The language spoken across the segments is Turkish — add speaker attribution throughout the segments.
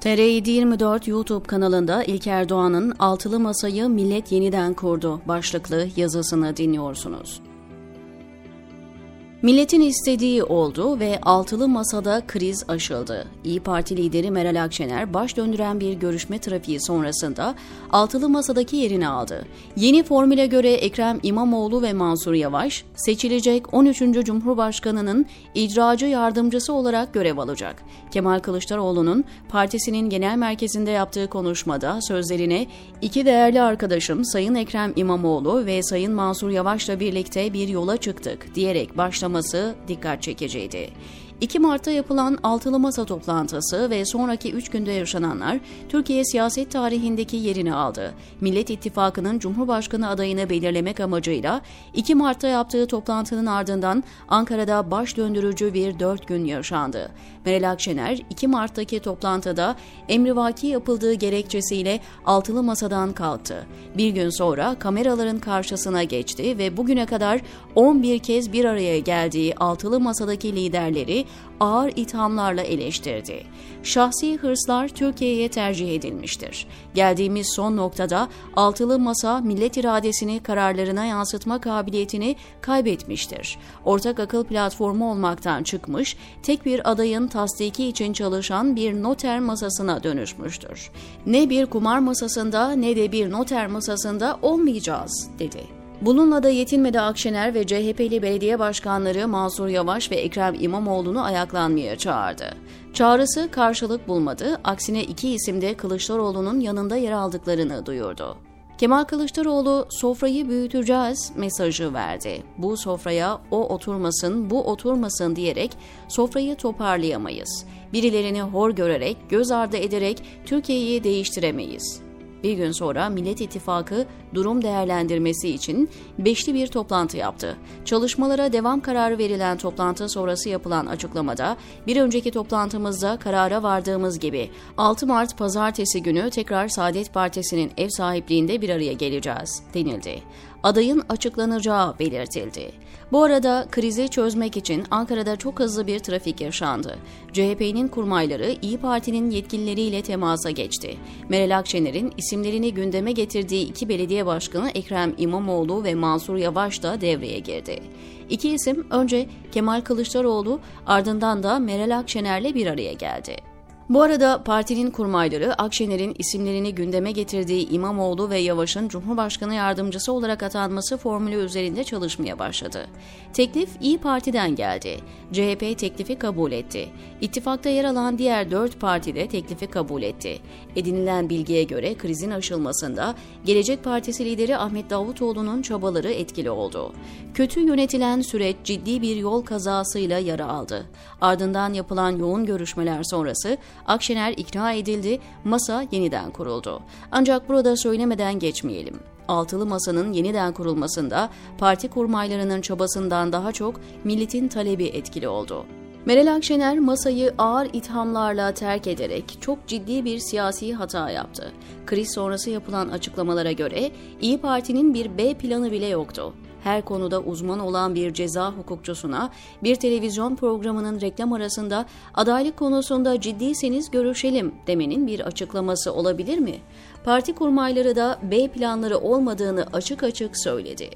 Speaker 1: TR724 YouTube kanalında İlker Doğan'ın Altılı Masayı Millet Yeniden Kurdu başlıklı yazısını dinliyorsunuz. Milletin istediği oldu ve altılı masada kriz aşıldı. İyi Parti lideri Meral Akşener baş döndüren bir görüşme trafiği sonrasında altılı masadaki yerini aldı. Yeni formüle göre Ekrem İmamoğlu ve Mansur Yavaş seçilecek 13. Cumhurbaşkanının icracı yardımcısı olarak görev alacak. Kemal Kılıçdaroğlu'nun partisinin genel merkezinde yaptığı konuşmada sözlerine iki değerli arkadaşım Sayın Ekrem İmamoğlu ve Sayın Mansur Yavaş'la birlikte bir yola çıktık diyerek başlamıştı açıklaması dikkat çekiciydi. 2 Mart'ta yapılan altılı masa toplantısı ve sonraki 3 günde yaşananlar Türkiye siyaset tarihindeki yerini aldı. Millet İttifakı'nın Cumhurbaşkanı adayını belirlemek amacıyla 2 Mart'ta yaptığı toplantının ardından Ankara'da baş döndürücü bir 4 gün yaşandı. Meral Akşener 2 Mart'taki toplantıda emrivaki yapıldığı gerekçesiyle altılı masadan kalktı. Bir gün sonra kameraların karşısına geçti ve bugüne kadar 11 kez bir araya geldiği altılı masadaki liderleri ağır ithamlarla eleştirdi. Şahsi hırslar Türkiye'ye tercih edilmiştir. Geldiğimiz son noktada altılı masa millet iradesini kararlarına yansıtma kabiliyetini kaybetmiştir. Ortak akıl platformu olmaktan çıkmış, tek bir adayın tasdiki için çalışan bir noter masasına dönüşmüştür. Ne bir kumar masasında ne de bir noter masasında olmayacağız, dedi. Bununla da yetinmedi Akşener ve CHP'li belediye başkanları Mansur Yavaş ve Ekrem İmamoğlu'nu ayaklanmaya çağırdı. Çağrısı karşılık bulmadı, aksine iki isim de Kılıçdaroğlu'nun yanında yer aldıklarını duyurdu. Kemal Kılıçdaroğlu sofrayı büyüteceğiz mesajı verdi. Bu sofraya o oturmasın, bu oturmasın diyerek sofrayı toparlayamayız. Birilerini hor görerek, göz ardı ederek Türkiye'yi değiştiremeyiz. Bir gün sonra Millet İttifakı durum değerlendirmesi için beşli bir toplantı yaptı. Çalışmalara devam kararı verilen toplantı sonrası yapılan açıklamada bir önceki toplantımızda karara vardığımız gibi 6 Mart pazartesi günü tekrar Saadet Partisi'nin ev sahipliğinde bir araya geleceğiz denildi. Adayın açıklanacağı belirtildi. Bu arada krizi çözmek için Ankara'da çok hızlı bir trafik yaşandı. CHP'nin kurmayları İyi Parti'nin yetkilileriyle temasa geçti. Meral Akşener'in isimlerini gündeme getirdiği iki belediye başkanı Ekrem İmamoğlu ve Mansur Yavaş da devreye girdi. İki isim önce Kemal Kılıçdaroğlu ardından da Meral Akşener'le bir araya geldi. Bu arada partinin kurmayları Akşener'in isimlerini gündeme getirdiği İmamoğlu ve Yavaş'ın Cumhurbaşkanı yardımcısı olarak atanması formülü üzerinde çalışmaya başladı. Teklif İyi Parti'den geldi. CHP teklifi kabul etti. İttifakta yer alan diğer dört parti de teklifi kabul etti. Edinilen bilgiye göre krizin aşılmasında Gelecek Partisi lideri Ahmet Davutoğlu'nun çabaları etkili oldu. Kötü yönetilen süreç ciddi bir yol kazasıyla yara aldı. Ardından yapılan yoğun görüşmeler sonrası Akşener ikna edildi, masa yeniden kuruldu. Ancak burada söylemeden geçmeyelim. Altılı Masa'nın yeniden kurulmasında parti kurmaylarının çabasından daha çok milletin talebi etkili oldu. Meral Akşener masayı ağır ithamlarla terk ederek çok ciddi bir siyasi hata yaptı. Kriz sonrası yapılan açıklamalara göre İyi Parti'nin bir B planı bile yoktu her konuda uzman olan bir ceza hukukçusuna bir televizyon programının reklam arasında adaylık konusunda ciddiyseniz görüşelim demenin bir açıklaması olabilir mi? Parti kurmayları da B planları olmadığını açık açık söyledi.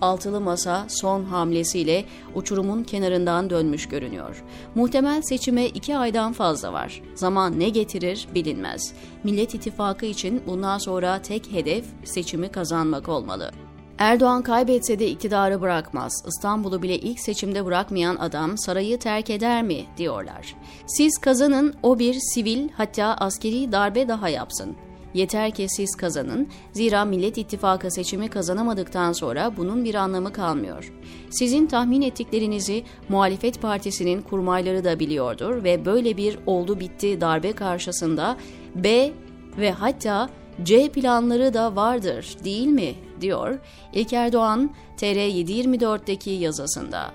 Speaker 1: Altılı Masa son hamlesiyle uçurumun kenarından dönmüş görünüyor. Muhtemel seçime iki aydan fazla var. Zaman ne getirir bilinmez. Millet İttifakı için bundan sonra tek hedef seçimi kazanmak olmalı. Erdoğan kaybetse de iktidarı bırakmaz. İstanbul'u bile ilk seçimde bırakmayan adam sarayı terk eder mi diyorlar. Siz kazanın o bir sivil hatta askeri darbe daha yapsın. Yeter ki siz kazanın. Zira Millet İttifakı seçimi kazanamadıktan sonra bunun bir anlamı kalmıyor. Sizin tahmin ettiklerinizi muhalefet partisinin kurmayları da biliyordur ve böyle bir oldu bitti darbe karşısında B ve hatta C planları da vardır değil mi? diyor İlker Doğan TR724'deki yazısında.